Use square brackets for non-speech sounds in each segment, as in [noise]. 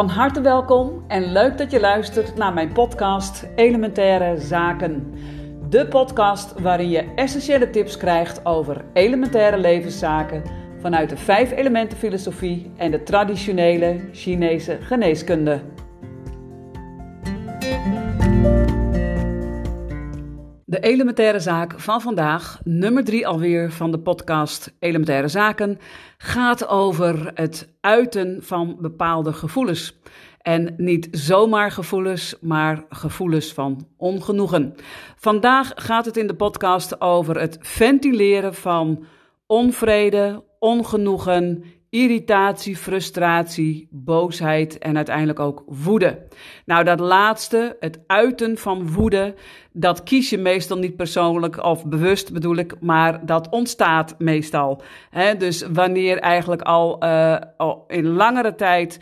Van harte welkom en leuk dat je luistert naar mijn podcast Elementaire Zaken. De podcast waarin je essentiële tips krijgt over elementaire levenszaken vanuit de vijf elementen filosofie en de traditionele Chinese geneeskunde. De elementaire zaak van vandaag, nummer drie alweer van de podcast Elementaire Zaken, gaat over het uiten van bepaalde gevoelens. En niet zomaar gevoelens, maar gevoelens van ongenoegen. Vandaag gaat het in de podcast over het ventileren van onvrede, ongenoegen, irritatie, frustratie, boosheid en uiteindelijk ook woede. Nou, dat laatste, het uiten van woede, dat kies je meestal niet persoonlijk of bewust bedoel ik, maar dat ontstaat meestal. dus wanneer eigenlijk al, uh, al in langere tijd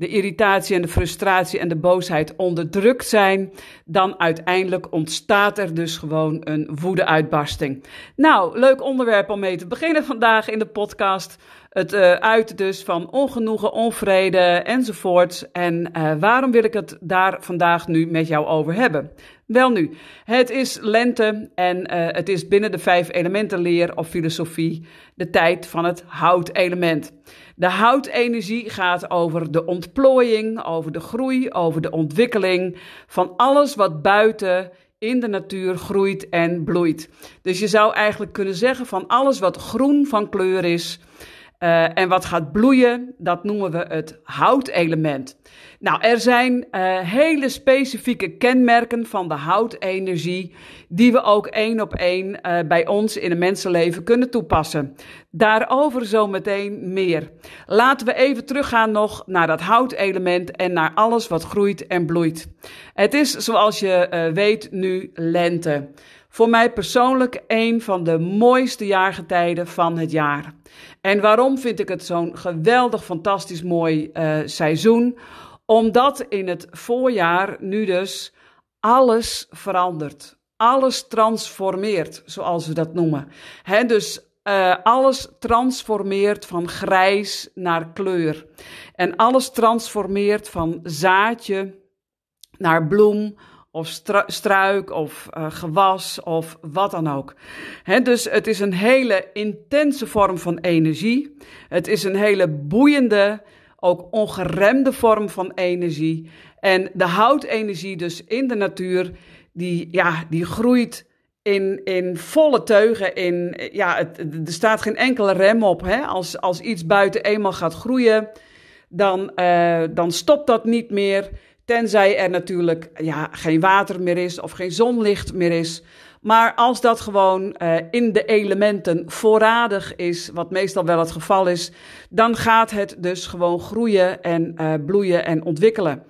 de irritatie en de frustratie en de boosheid onderdrukt zijn, dan uiteindelijk ontstaat er dus gewoon een woedeuitbarsting. Nou, leuk onderwerp om mee te beginnen vandaag in de podcast. Het uh, uiten dus van ongenoegen, onvrede enzovoort. En uh, waarom wil ik het daar vandaag nu met jou over hebben? Wel nu, het is lente en uh, het is binnen de vijf elementen leer of filosofie de tijd van het houtelement. De houtenergie gaat over de ontplooiing, over de groei, over de ontwikkeling van alles wat buiten in de natuur groeit en bloeit. Dus je zou eigenlijk kunnen zeggen van alles wat groen van kleur is, uh, en wat gaat bloeien, dat noemen we het houtelement. Nou, er zijn uh, hele specifieke kenmerken van de houtenergie, die we ook één op één uh, bij ons in een mensenleven kunnen toepassen. Daarover zometeen meer. Laten we even teruggaan nog naar dat houtelement en naar alles wat groeit en bloeit. Het is, zoals je weet, nu lente. Voor mij persoonlijk een van de mooiste jaargetijden van het jaar. En waarom vind ik het zo'n geweldig, fantastisch mooi uh, seizoen? Omdat in het voorjaar nu dus alles verandert. Alles transformeert, zoals we dat noemen. Dus uh, alles transformeert van grijs naar kleur. En alles transformeert van zaadje naar bloem of struik of uh, gewas of wat dan ook. Dus het is een hele intense vorm van energie. Het is een hele boeiende, ook ongeremde vorm van energie. En de houtenergie dus in de natuur, die, ja, die groeit in, in volle teugen. In, ja, het, er staat geen enkele rem op. Hè? Als, als iets buiten eenmaal gaat groeien, dan, uh, dan stopt dat niet meer. Tenzij er natuurlijk ja, geen water meer is of geen zonlicht meer is. Maar als dat gewoon uh, in de elementen voorradig is, wat meestal wel het geval is, dan gaat het dus gewoon groeien en uh, bloeien en ontwikkelen.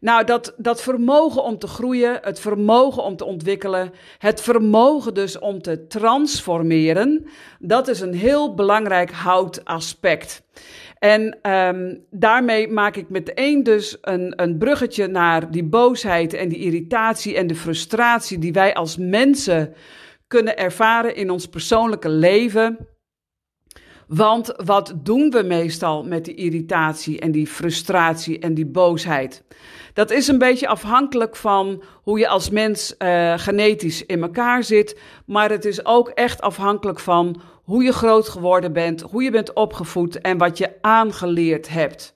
Nou, dat, dat vermogen om te groeien, het vermogen om te ontwikkelen, het vermogen dus om te transformeren, dat is een heel belangrijk houtaspect. En um, daarmee maak ik meteen dus een, een bruggetje naar die boosheid en die irritatie en de frustratie die wij als mensen kunnen ervaren in ons persoonlijke leven. Want wat doen we meestal met die irritatie en die frustratie en die boosheid? Dat is een beetje afhankelijk van hoe je als mens uh, genetisch in elkaar zit, maar het is ook echt afhankelijk van hoe je groot geworden bent, hoe je bent opgevoed en wat je aangeleerd hebt.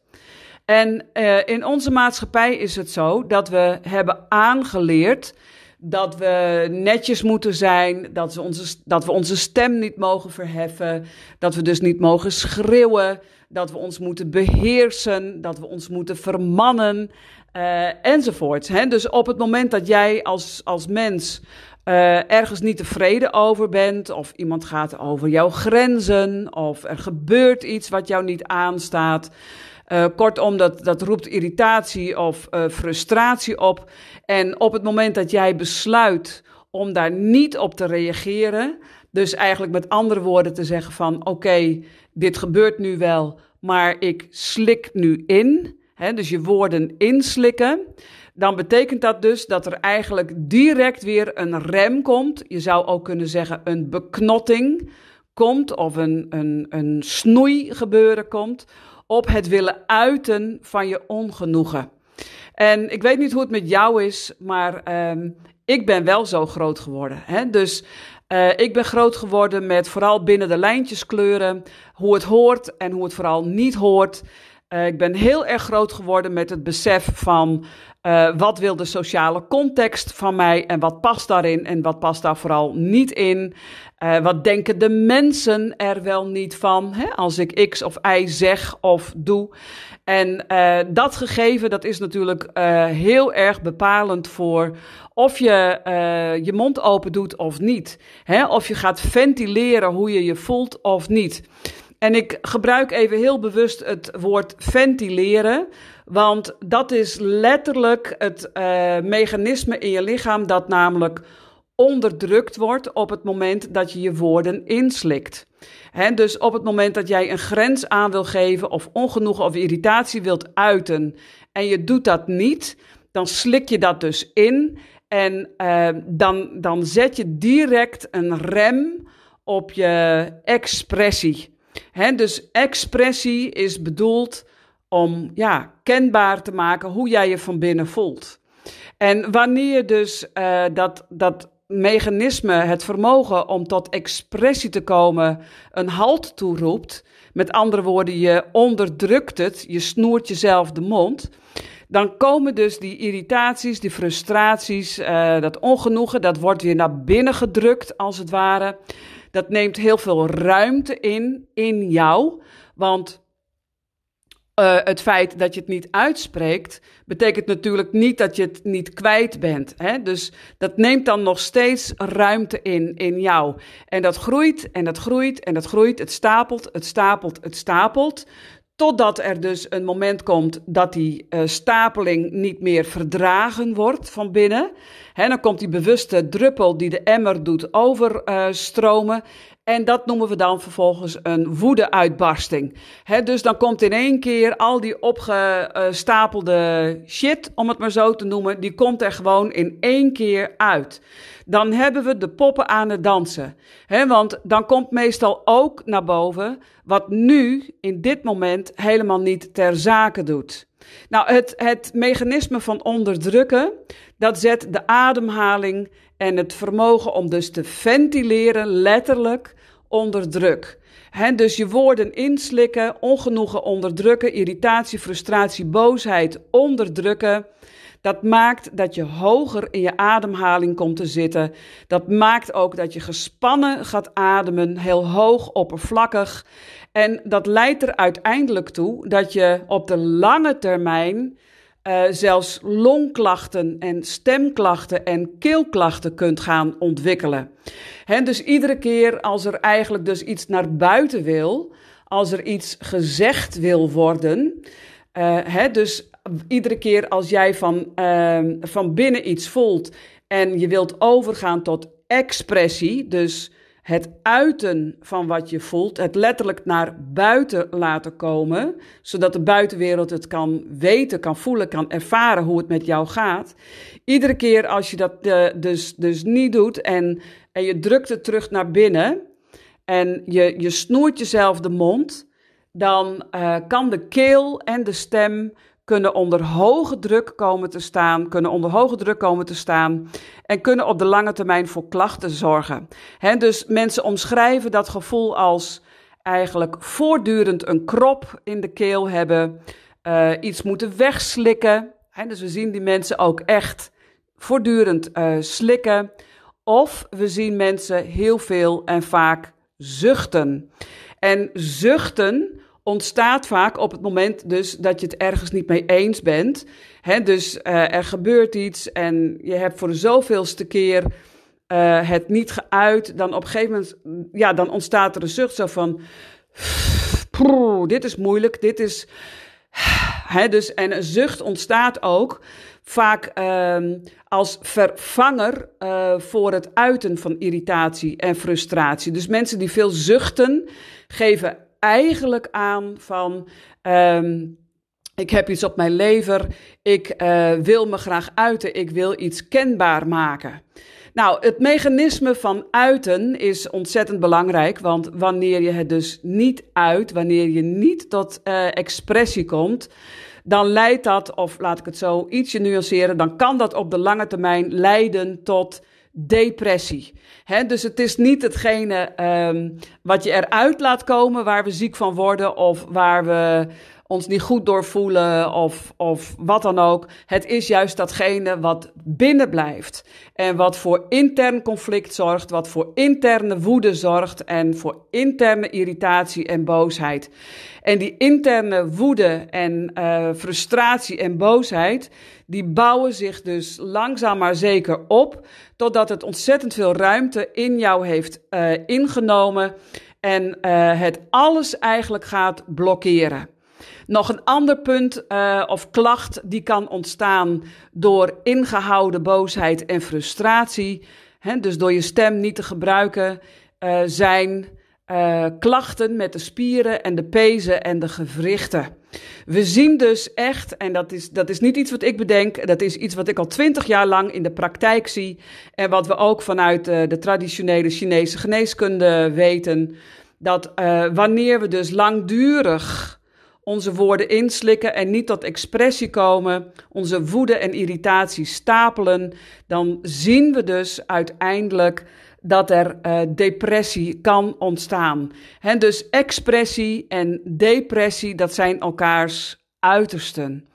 En uh, in onze maatschappij is het zo dat we hebben aangeleerd dat we netjes moeten zijn, dat we, onze, dat we onze stem niet mogen verheffen, dat we dus niet mogen schreeuwen, dat we ons moeten beheersen, dat we ons moeten vermannen uh, enzovoorts. Hè? Dus op het moment dat jij als, als mens uh, ergens niet tevreden over bent, of iemand gaat over jouw grenzen, of er gebeurt iets wat jou niet aanstaat. Uh, kortom, dat, dat roept irritatie of uh, frustratie op. En op het moment dat jij besluit om daar niet op te reageren, dus eigenlijk met andere woorden te zeggen van oké, dit gebeurt nu wel, maar ik slik nu in, dus je woorden inslikken, dan betekent dat dus dat er eigenlijk direct weer een rem komt. Je zou ook kunnen zeggen een beknotting komt of een, een, een snoei gebeuren komt op het willen uiten van je ongenoegen. En ik weet niet hoe het met jou is, maar ehm, ik ben wel zo groot geworden. Hè? Dus uh, ik ben groot geworden met vooral binnen de lijntjes kleuren, hoe het hoort en hoe het vooral niet hoort. Uh, ik ben heel erg groot geworden met het besef van uh, wat wil de sociale context van mij en wat past daarin en wat past daar vooral niet in. Uh, wat denken de mensen er wel niet van hè, als ik X of Y zeg of doe. En uh, dat gegeven, dat is natuurlijk heel erg bepalend voor of je je mond open doet of niet. Hè, of je gaat ventileren hoe je je voelt of niet. En ik gebruik even heel bewust het woord ventileren, want dat is letterlijk het mechanisme in je lichaam dat namelijk onderdrukt wordt op het moment dat je je woorden inslikt. Dus op het moment dat jij een grens aan wil geven of ongenoegen of irritatie wilt uiten en je doet dat niet, dan slik je dat dus in en uh, dan, dan zet je direct een rem op je expressie. Dus expressie is bedoeld om ja, kenbaar te maken hoe jij je van binnen voelt. En wanneer dus uh, dat, dat mechanisme, het vermogen om tot expressie te komen, een halt toeroept, met andere woorden, je onderdrukt het, je snoert jezelf de mond, dan komen dus die irritaties, die frustraties, uh, dat ongenoegen, dat wordt weer naar binnen gedrukt als het ware. Dat neemt heel veel ruimte in, in jou. Want uh, het feit dat je het niet uitspreekt, betekent natuurlijk niet dat je het niet kwijt bent. Hè? Dus dat neemt dan nog steeds ruimte in, in jou. En dat groeit en dat groeit en dat groeit. Het stapelt, het stapelt, het stapelt. Totdat er dus een moment komt dat die uh, stapeling niet meer verdragen wordt van binnen. He, dan komt die bewuste druppel die de emmer doet overstromen. En dat noemen we dan vervolgens een woedeuitbarsting. He, dus dan komt in één keer al die opgestapelde shit, om het maar zo te noemen, die komt er gewoon in één keer uit. Dan hebben we de poppen aan het dansen. Want dan komt meestal ook naar boven wat nu in dit moment helemaal niet ter zake doet. Nou, het, het mechanisme van onderdrukken, dat zet de ademhaling en het vermogen om dus te ventileren letterlijk onder druk. He, dus je woorden inslikken, ongenoegen onderdrukken, irritatie, frustratie, boosheid onderdrukken. Dat maakt dat je hoger in je ademhaling komt te zitten. Dat maakt ook dat je gespannen gaat ademen, heel hoog, oppervlakkig. En dat leidt er uiteindelijk toe dat je op de lange termijn uh, zelfs longklachten en stemklachten en keelklachten kunt gaan ontwikkelen. Dus iedere keer als er eigenlijk dus iets naar buiten wil, als er iets gezegd wil worden, uh, dus iedere keer als jij van, uh, van binnen iets voelt en je wilt overgaan tot expressie, dus het uiten van wat je voelt, het letterlijk naar buiten laten komen, zodat de buitenwereld het kan weten, kan voelen, kan ervaren hoe het met jou gaat. Iedere keer als je dat uh, dus, dus niet doet en, en je drukt het terug naar binnen en je, je snoert jezelf de mond, dan uh, kan de keel en de stem kunnen onder hoge druk komen te staan, kunnen onder hoge druk komen te staan en kunnen op de lange termijn voor klachten zorgen. He, dus mensen omschrijven dat gevoel als eigenlijk voortdurend een krop in de keel hebben, uh, iets moeten wegslikken. He, dus we zien die mensen ook echt voortdurend uh, slikken. Of we zien mensen heel veel en vaak zuchten. En zuchten ontstaat vaak op het moment dus dat je het ergens niet mee eens bent. Dus uh, er gebeurt iets en je hebt voor de zoveelste keer uh, het niet geuit. Dan op een gegeven moment, ja, dan ontstaat er een zucht zo van... dit is moeilijk, dit is... [sighs] Dus, en een zucht ontstaat ook vaak uh, als vervanger uh, voor het uiten van irritatie en frustratie. Dus mensen die veel zuchten, geven eigenlijk aan van. Um, ik heb iets op mijn lever, ik uh, wil me graag uiten, ik wil iets kenbaar maken. Nou, het mechanisme van uiten is ontzettend belangrijk, want wanneer je het dus niet uit, wanneer je niet tot uh, expressie komt, dan leidt dat, of laat ik het zo ietsje nuanceren, dan kan dat op de lange termijn leiden tot depressie. He, dus het is niet hetgene um, wat je eruit laat komen waar we ziek van worden of waar we ons niet goed doorvoelen of, of wat dan ook. Het is juist datgene wat binnen blijft. En wat voor intern conflict zorgt, wat voor interne woede zorgt en voor interne irritatie en boosheid. En die interne woede en uh, frustratie en boosheid, die bouwen zich dus langzaam maar zeker op, totdat het ontzettend veel ruimte in jou heeft uh, ingenomen en uh, het alles eigenlijk gaat blokkeren. Nog een ander punt uh, of klacht die kan ontstaan door ingehouden boosheid en frustratie. Hè, dus door je stem niet te gebruiken, uh, zijn uh, klachten met de spieren en de pezen en de gewrichten. We zien dus echt, en dat is, dat is niet iets wat ik bedenk, dat is iets wat ik al twintig jaar lang in de praktijk zie. En wat we ook vanuit de traditionele Chinese geneeskunde weten. Dat wanneer we dus langdurig onze woorden inslikken en niet tot expressie komen, onze woede en irritatie stapelen, dan zien we dus uiteindelijk dat er uh, depressie kan ontstaan. He, dus expressie en depressie, dat zijn elkaars uitersten.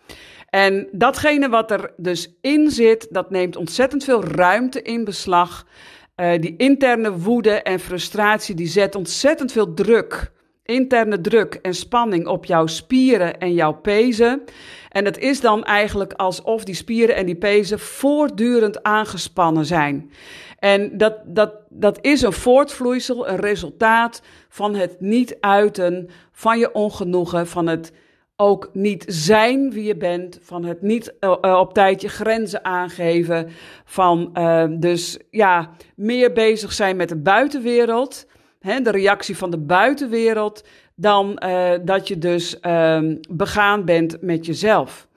En datgene wat er dus in zit, dat neemt ontzettend veel ruimte in beslag. Uh, die interne woede en frustratie, die zet ontzettend veel druk interne druk en spanning op jouw spieren en jouw pezen. En het is dan eigenlijk alsof die spieren en die pezen voortdurend aangespannen zijn. En dat, dat, dat is een voortvloeisel, een resultaat van het niet uiten van je ongenoegen, van het ook niet zijn wie je bent, van het niet uh, op tijd je grenzen aangeven, van uh, dus ja, meer bezig zijn met de buitenwereld hè, de reactie van de buitenwereld, dan uh, dat je dus uh, begaan bent met jezelf.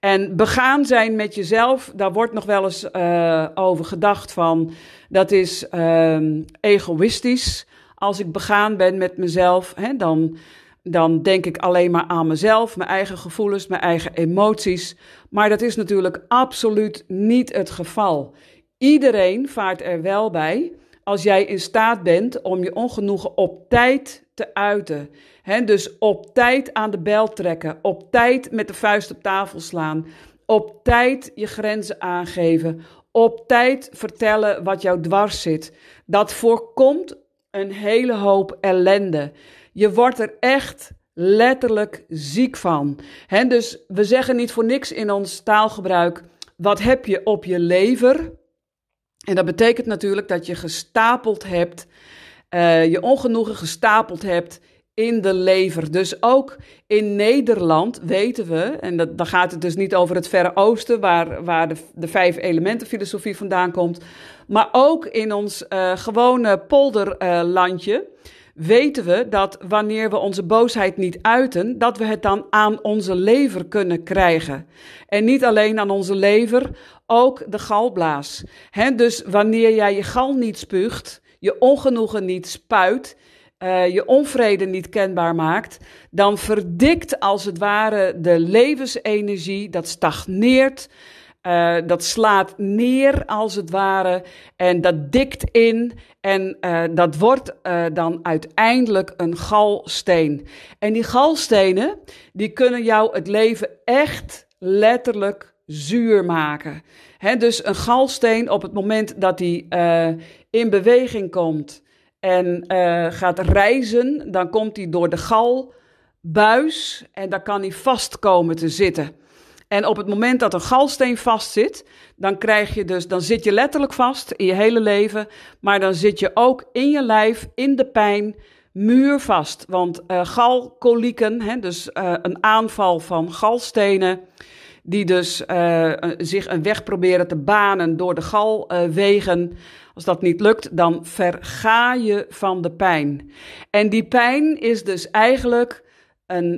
En begaan zijn met jezelf, daar wordt nog wel eens uh, over gedacht van, dat is ehm, egoïstisch. Als ik begaan ben met mezelf, hè, dan, dan denk ik alleen maar aan mezelf, mijn eigen gevoelens, mijn eigen emoties. Maar dat is natuurlijk absoluut niet het geval. Iedereen vaart er wel bij als jij in staat bent om je ongenoegen op tijd te uiten. He, dus op tijd aan de bel trekken, op tijd met de vuist op tafel slaan, op tijd je grenzen aangeven, op tijd vertellen wat jou dwars zit. Dat voorkomt een hele hoop ellende. Je wordt er echt letterlijk ziek van. He, dus we zeggen niet voor niks in ons taalgebruik: wat heb je op je lever? En dat betekent natuurlijk dat je gestapeld hebt, uh, je ongenoegen gestapeld hebt in de lever. Dus ook in Nederland weten we, en dat, dan gaat het dus niet over het Verre Oosten, waar, waar de, de vijf elementen filosofie vandaan komt, maar ook in ons uh, gewone polderlandje. Weten we dat wanneer we onze boosheid niet uiten, dat we het dan aan onze lever kunnen krijgen. En niet alleen aan onze lever, ook de galblaas. Dus wanneer jij je gal niet spuugt, je ongenoegen niet spuit, uh, je onvrede niet kenbaar maakt, dan verdikt als het ware de levensenergie, dat stagneert. Uh, dat slaat neer als het ware en dat dikt in en uh, dat wordt uh, dan uiteindelijk een galsteen. En die galstenen, die kunnen jou het leven echt letterlijk zuur maken. He, dus een galsteen op het moment dat die in beweging komt en gaat reizen, dan komt die door de galbuis en daar kan hij vast komen te zitten. En op het moment dat een galsteen vastzit, dan krijg je dus, dan zit je letterlijk vast in je hele leven, maar dan zit je ook in je lijf, in de pijn, muurvast. Want uh, galkolieken, hè, dus uh, een aanval van galstenen, die dus uh, zich een weg proberen te banen door de galwegen. Als dat niet lukt, dan verga je van de pijn. En die pijn is dus eigenlijk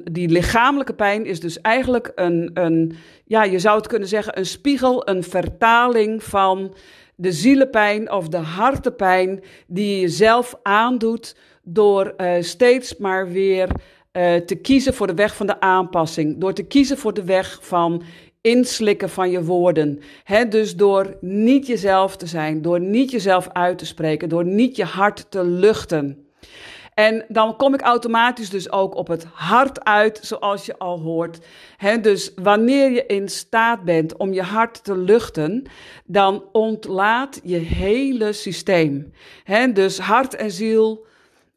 die lichamelijke pijn is dus eigenlijk een, een, ja, je zou het kunnen zeggen, een spiegel, een vertaling van de zielenpijn of de hartepijn die je jezelf aandoet door uh, steeds maar weer uh, te kiezen voor de weg van de aanpassing, door te kiezen voor de weg van inslikken van je woorden. Dus door niet jezelf te zijn, door niet jezelf uit te spreken, door niet je hart te luchten. En dan kom ik automatisch dus ook op het hart uit, zoals je al hoort. Dus wanneer je in staat bent om je hart te luchten, dan ontlaat je hele systeem. Dus hart en ziel,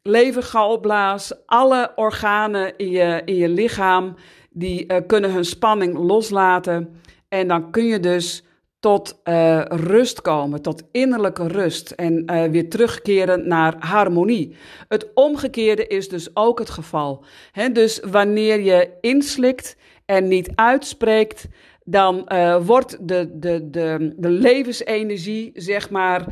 lever, galblaas, alle organen in je, in je lichaam, die uh, kunnen hun spanning loslaten. En dan kun je dus tot uh, rust komen, tot innerlijke rust en uh, weer terugkeren naar harmonie. Het omgekeerde is dus ook het geval. Dus wanneer je inslikt en niet uitspreekt, dan uh, wordt de, de, de, de levensenergie, zeg maar,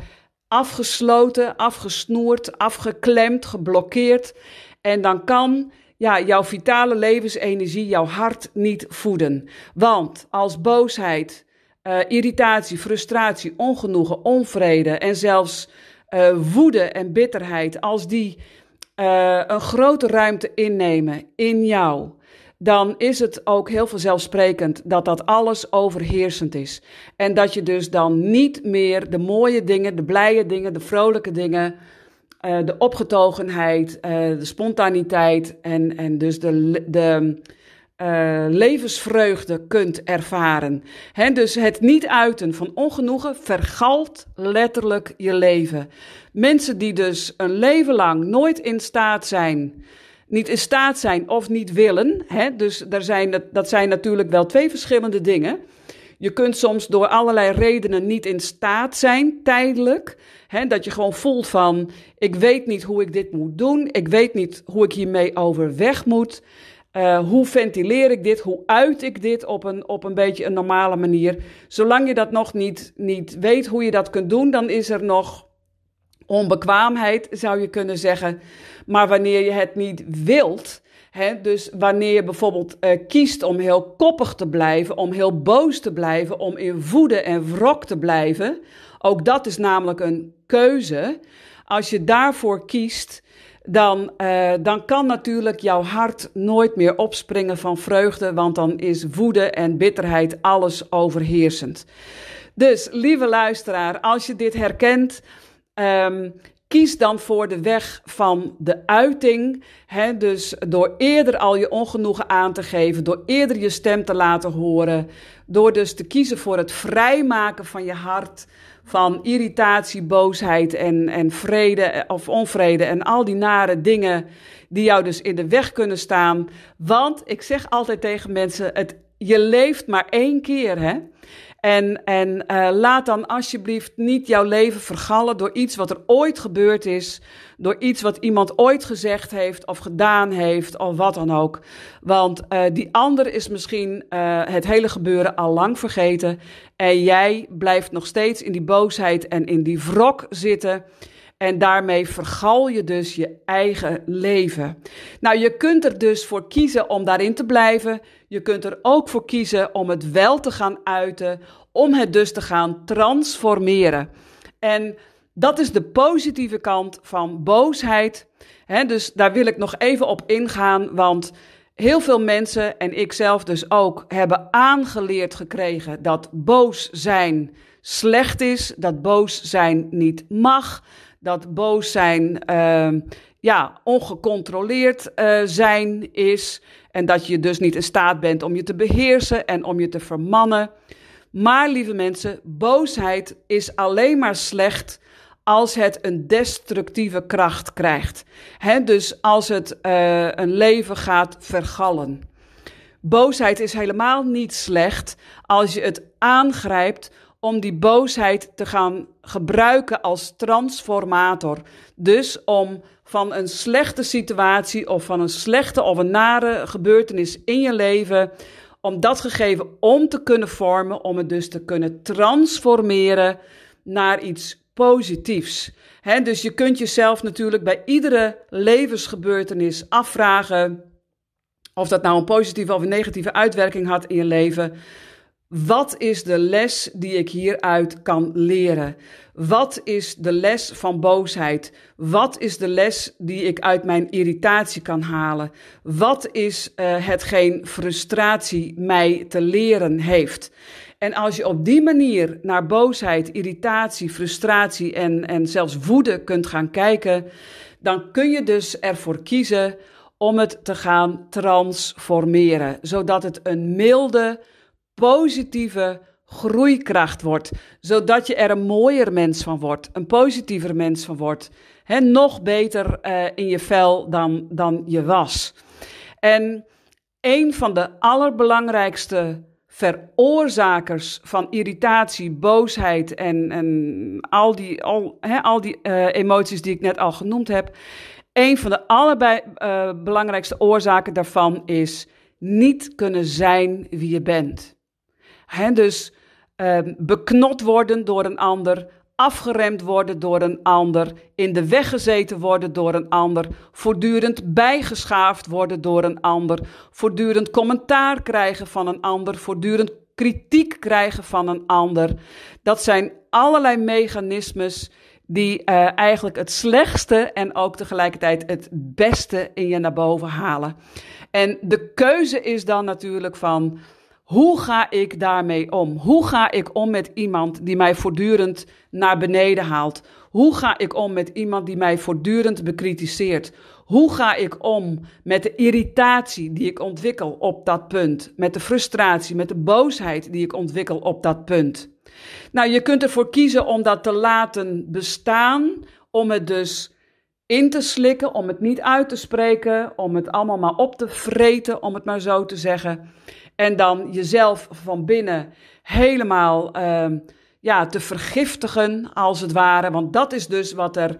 afgesloten, afgesnoerd, afgeklemd, geblokkeerd. En dan kan ja, jouw vitale levensenergie, jouw hart niet voeden. Want als boosheid, uh, irritatie, frustratie, ongenoegen, onvrede en zelfs uh, woede en bitterheid, als die uh, een grote ruimte innemen in jou, dan is het ook heel vanzelfsprekend dat dat alles overheersend is. En dat je dus dan niet meer de mooie dingen, de blije dingen, de vrolijke dingen, de opgetogenheid, de spontaniteit en, en dus de, de uh, levensvreugde kunt ervaren. He, dus het niet uiten van ongenoegen vergalt letterlijk je leven. Mensen die dus een leven lang nooit in staat zijn, niet in staat zijn of niet willen, he, dus daar zijn, dat zijn natuurlijk wel twee verschillende dingen. Je kunt soms door allerlei redenen niet in staat zijn, tijdelijk. Hè, dat je gewoon voelt van, ik weet niet hoe ik dit moet doen. Ik weet niet hoe ik hiermee overweg moet. Uh, hoe ventileer ik dit? Hoe uit ik dit op een, op een beetje een normale manier? Zolang je dat nog niet, niet weet hoe je dat kunt doen, dan is er nog onbekwaamheid, zou je kunnen zeggen. Maar wanneer je het niet wilt, hè, dus wanneer je bijvoorbeeld uh, kiest om heel koppig te blijven, om heel boos te blijven, om in woede en wrok te blijven, ook dat is namelijk een keuze. Als je daarvoor kiest, dan, uh, dan kan natuurlijk jouw hart nooit meer opspringen van vreugde, want dan is woede en bitterheid alles overheersend. Dus, lieve luisteraar, als je dit herkent, um, kies dan voor de weg van de uiting. Hè? Dus door eerder al je ongenoegen aan te geven, door eerder je stem te laten horen, door dus te kiezen voor het vrijmaken van je hart van irritatie, boosheid en, en vrede of onvrede en al die nare dingen die jou dus in de weg kunnen staan. Want ik zeg altijd tegen mensen, het, je leeft maar één keer, hè? En, en uh, laat dan alsjeblieft niet jouw leven vergallen door iets wat er ooit gebeurd is, door iets wat iemand ooit gezegd heeft of gedaan heeft of wat dan ook. Want uh, die ander is misschien uh, het hele gebeuren al lang vergeten en jij blijft nog steeds in die boosheid en in die wrok zitten. En daarmee vergal je dus je eigen leven. Nou, je kunt er dus voor kiezen om daarin te blijven. Je kunt er ook voor kiezen om het wel te gaan uiten, om het dus te gaan transformeren. En dat is de positieve kant van boosheid. He, dus daar wil ik nog even op ingaan, want heel veel mensen, en ik zelf dus ook, hebben aangeleerd gekregen dat boos zijn slecht is, dat boos zijn niet mag, dat boos zijn uh, ja, ongecontroleerd uh, zijn is en dat je dus niet in staat bent om je te beheersen en om je te vermannen. Maar lieve mensen, boosheid is alleen maar slecht als het een destructieve kracht krijgt. Dus als het uh, een leven gaat vergallen. Boosheid is helemaal niet slecht als je het aangrijpt om die boosheid te gaan gebruiken als transformator. Dus om van een slechte situatie of van een slechte of een nare gebeurtenis in je leven, om dat gegeven om te kunnen vormen, om het dus te kunnen transformeren naar iets positiefs. Dus je kunt jezelf natuurlijk bij iedere levensgebeurtenis afvragen of dat nou een positieve of een negatieve uitwerking had in je leven. Wat is de les die ik hieruit kan leren? Wat is de les van boosheid? Wat is de les die ik uit mijn irritatie kan halen? Wat is uh, hetgeen frustratie mij te leren heeft? En als je op die manier naar boosheid, irritatie, frustratie en, en zelfs woede kunt gaan kijken, dan kun je dus ervoor kiezen om het te gaan transformeren, zodat het een milde, positieve groeikracht wordt, zodat je er een mooier mens van wordt, een positiever mens van wordt, He, nog beter uh, in je vel dan, dan je was. En een van de allerbelangrijkste veroorzakers van irritatie, boosheid en, en al die, al, al die uh, emoties die ik net al genoemd heb. Een van de allerbelangrijkste uh, oorzaken daarvan is niet kunnen zijn wie je bent. Dus uh, beknot worden door een ander, afgeremd worden door een ander, in de weg gezeten worden door een ander, voortdurend bijgeschaafd worden door een ander, voortdurend commentaar krijgen van een ander, voortdurend kritiek krijgen van een ander. Dat zijn allerlei mechanismes die uh, eigenlijk het slechtste en ook tegelijkertijd het beste in je naar boven halen. En de keuze is dan natuurlijk van hoe ga ik daarmee om? Hoe ga ik om met iemand die mij voortdurend naar beneden haalt? Hoe ga ik om met iemand die mij voortdurend bekritiseert? Hoe ga ik om met de irritatie die ik ontwikkel op dat punt? Met de frustratie, met de boosheid die ik ontwikkel op dat punt? Nou, je kunt ervoor kiezen om dat te laten bestaan, om het dus in te slikken, om het niet uit te spreken, om het allemaal maar op te vreten, om het maar zo te zeggen. En dan jezelf van binnen helemaal uh, ja, te vergiftigen, als het ware. Want dat is dus wat er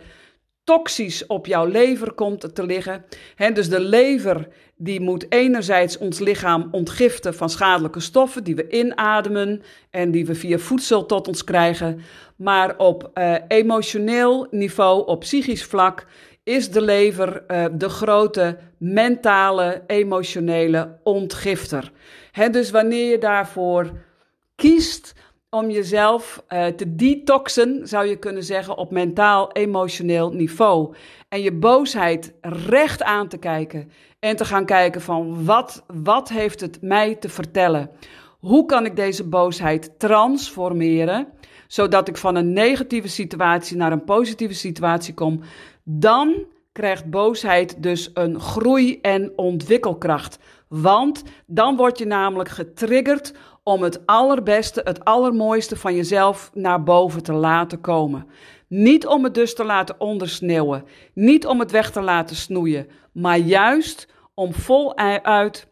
toxisch op jouw lever komt te liggen. He, dus de lever die moet enerzijds ons lichaam ontgiften van schadelijke stoffen die we inademen en die we via voedsel tot ons krijgen. Maar op uh, emotioneel niveau, op psychisch vlak, is de lever uh, de grote mentale, emotionele ontgifter. He, dus wanneer je daarvoor kiest om jezelf uh, te detoxen, zou je kunnen zeggen, op mentaal-emotioneel niveau. En je boosheid recht aan te kijken en te gaan kijken van wat, wat heeft het mij te vertellen? Hoe kan ik deze boosheid transformeren, zodat ik van een negatieve situatie naar een positieve situatie kom? Dan krijgt boosheid dus een groei- en ontwikkelkracht. Want dan word je namelijk getriggerd om het allerbeste, het allermooiste van jezelf naar boven te laten komen. Niet om het dus te laten ondersneeuwen, niet om het weg te laten snoeien, maar juist om voluit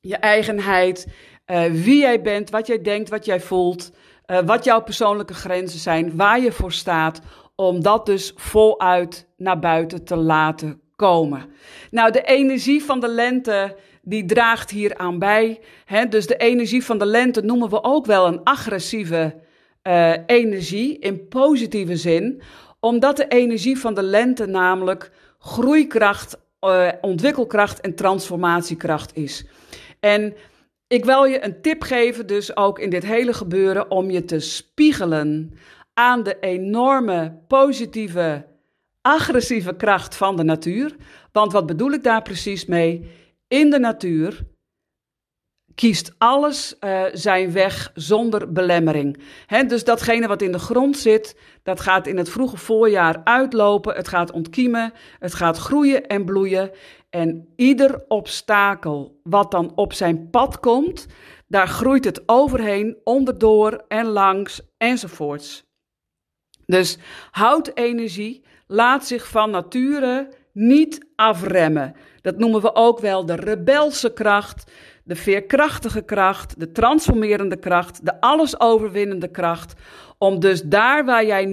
je eigenheid, uh, wie jij bent, wat jij denkt, wat jij voelt, uh, wat jouw persoonlijke grenzen zijn, waar je voor staat, om dat dus voluit naar buiten te laten komen. Nou, de energie van de lente die draagt hier aan bij. Dus de energie van de lente noemen we ook wel een agressieve uh, energie in positieve zin, omdat de energie van de lente namelijk groeikracht, uh, ontwikkelkracht en transformatiekracht is. En ik wil je een tip geven, dus ook in dit hele gebeuren, om je te spiegelen aan de enorme positieve, agressieve kracht van de natuur. Want wat bedoel ik daar precies mee? In de natuur kiest alles uh, zijn weg zonder belemmering. Dus datgene wat in de grond zit, dat gaat in het vroege voorjaar uitlopen. Het gaat ontkiemen, het gaat groeien en bloeien. En ieder obstakel wat dan op zijn pad komt, daar groeit het overheen, onderdoor en langs enzovoorts. Dus houtenergie laat zich van nature niet afremmen. Dat noemen we ook wel de rebelse kracht, de veerkrachtige kracht, de transformerende kracht, de allesoverwinnende kracht. Om dus daar waar jij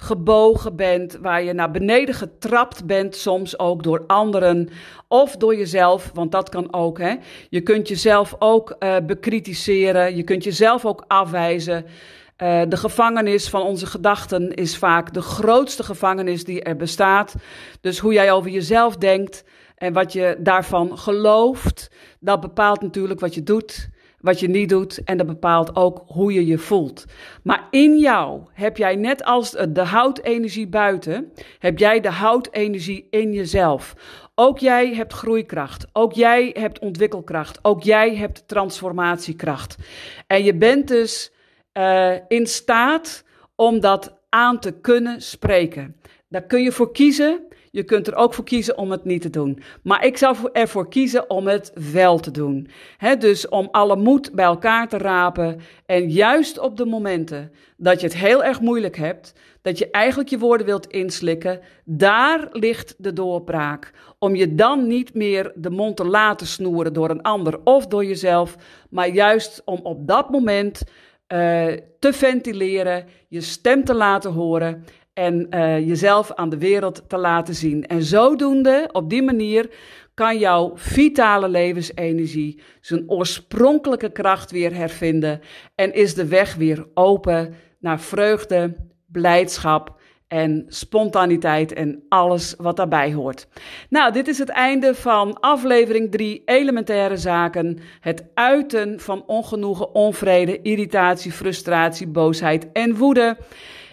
neergebogen bent, waar je naar beneden getrapt bent, soms ook door anderen of door jezelf, want dat kan ook. Hè? Je kunt jezelf ook uh, bekritiseren, je kunt jezelf ook afwijzen. Uh, de gevangenis van onze gedachten is vaak de grootste gevangenis die er bestaat. Dus hoe jij over jezelf denkt en wat je daarvan gelooft, dat bepaalt natuurlijk wat je doet, wat je niet doet en dat bepaalt ook hoe je je voelt. Maar in jou heb jij net als de houtenergie buiten, heb jij de houtenergie in jezelf. Ook jij hebt groeikracht. Ook jij hebt ontwikkelkracht. Ook jij hebt transformatiekracht. En je bent dus uh, in staat om dat aan te kunnen spreken. Daar kun je voor kiezen. Je kunt er ook voor kiezen om het niet te doen. Maar ik zou ervoor kiezen om het wel te doen. dus om alle moed bij elkaar te rapen. En juist op de momenten dat je het heel erg moeilijk hebt, dat je eigenlijk je woorden wilt inslikken, daar ligt de doorbraak. Om je dan niet meer de mond te laten snoeren door een ander of door jezelf, maar juist om op dat moment uh, te ventileren, je stem te laten horen en uh, jezelf aan de wereld te laten zien. En zodoende, op die manier, kan jouw vitale levensenergie zijn oorspronkelijke kracht weer hervinden en is de weg weer open naar vreugde, blijdschap en spontaniteit en alles wat daarbij hoort. Nou, dit is het einde van aflevering 3 elementaire zaken. Het uiten van ongenoegen, onvrede, irritatie, frustratie, boosheid en woede.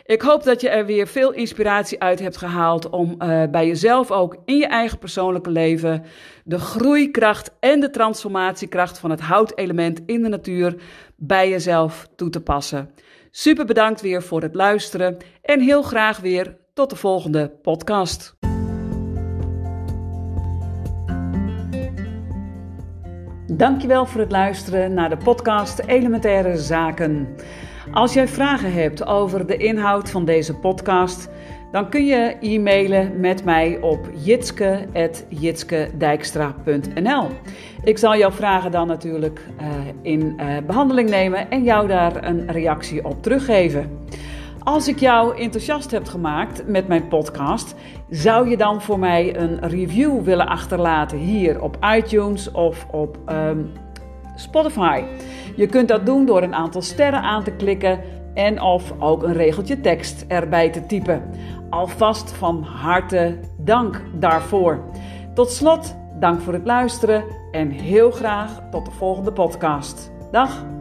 Ik hoop dat je er weer veel inspiratie uit hebt gehaald om uh, bij jezelf ook in je eigen persoonlijke leven de groeikracht en de transformatiekracht van het houtelement in de natuur bij jezelf toe te passen. Super bedankt weer voor het luisteren en heel graag weer tot de volgende podcast. Dankjewel voor het luisteren naar de podcast Elementaire Zaken. Als jij vragen hebt over de inhoud van deze podcast, dan kun je e-mailen met mij op jitske.jitskedijkstra.nl. Ik zal jouw vragen dan natuurlijk uh, in uh, behandeling nemen en jou daar een reactie op teruggeven. Als ik jou enthousiast heb gemaakt met mijn podcast, zou je dan voor mij een review willen achterlaten hier op iTunes of op um, Spotify? Je kunt dat doen door een aantal sterren aan te klikken en of ook een regeltje tekst erbij te typen. Alvast van harte dank daarvoor. Tot slot, dank voor het luisteren en heel graag tot de volgende podcast. Dag!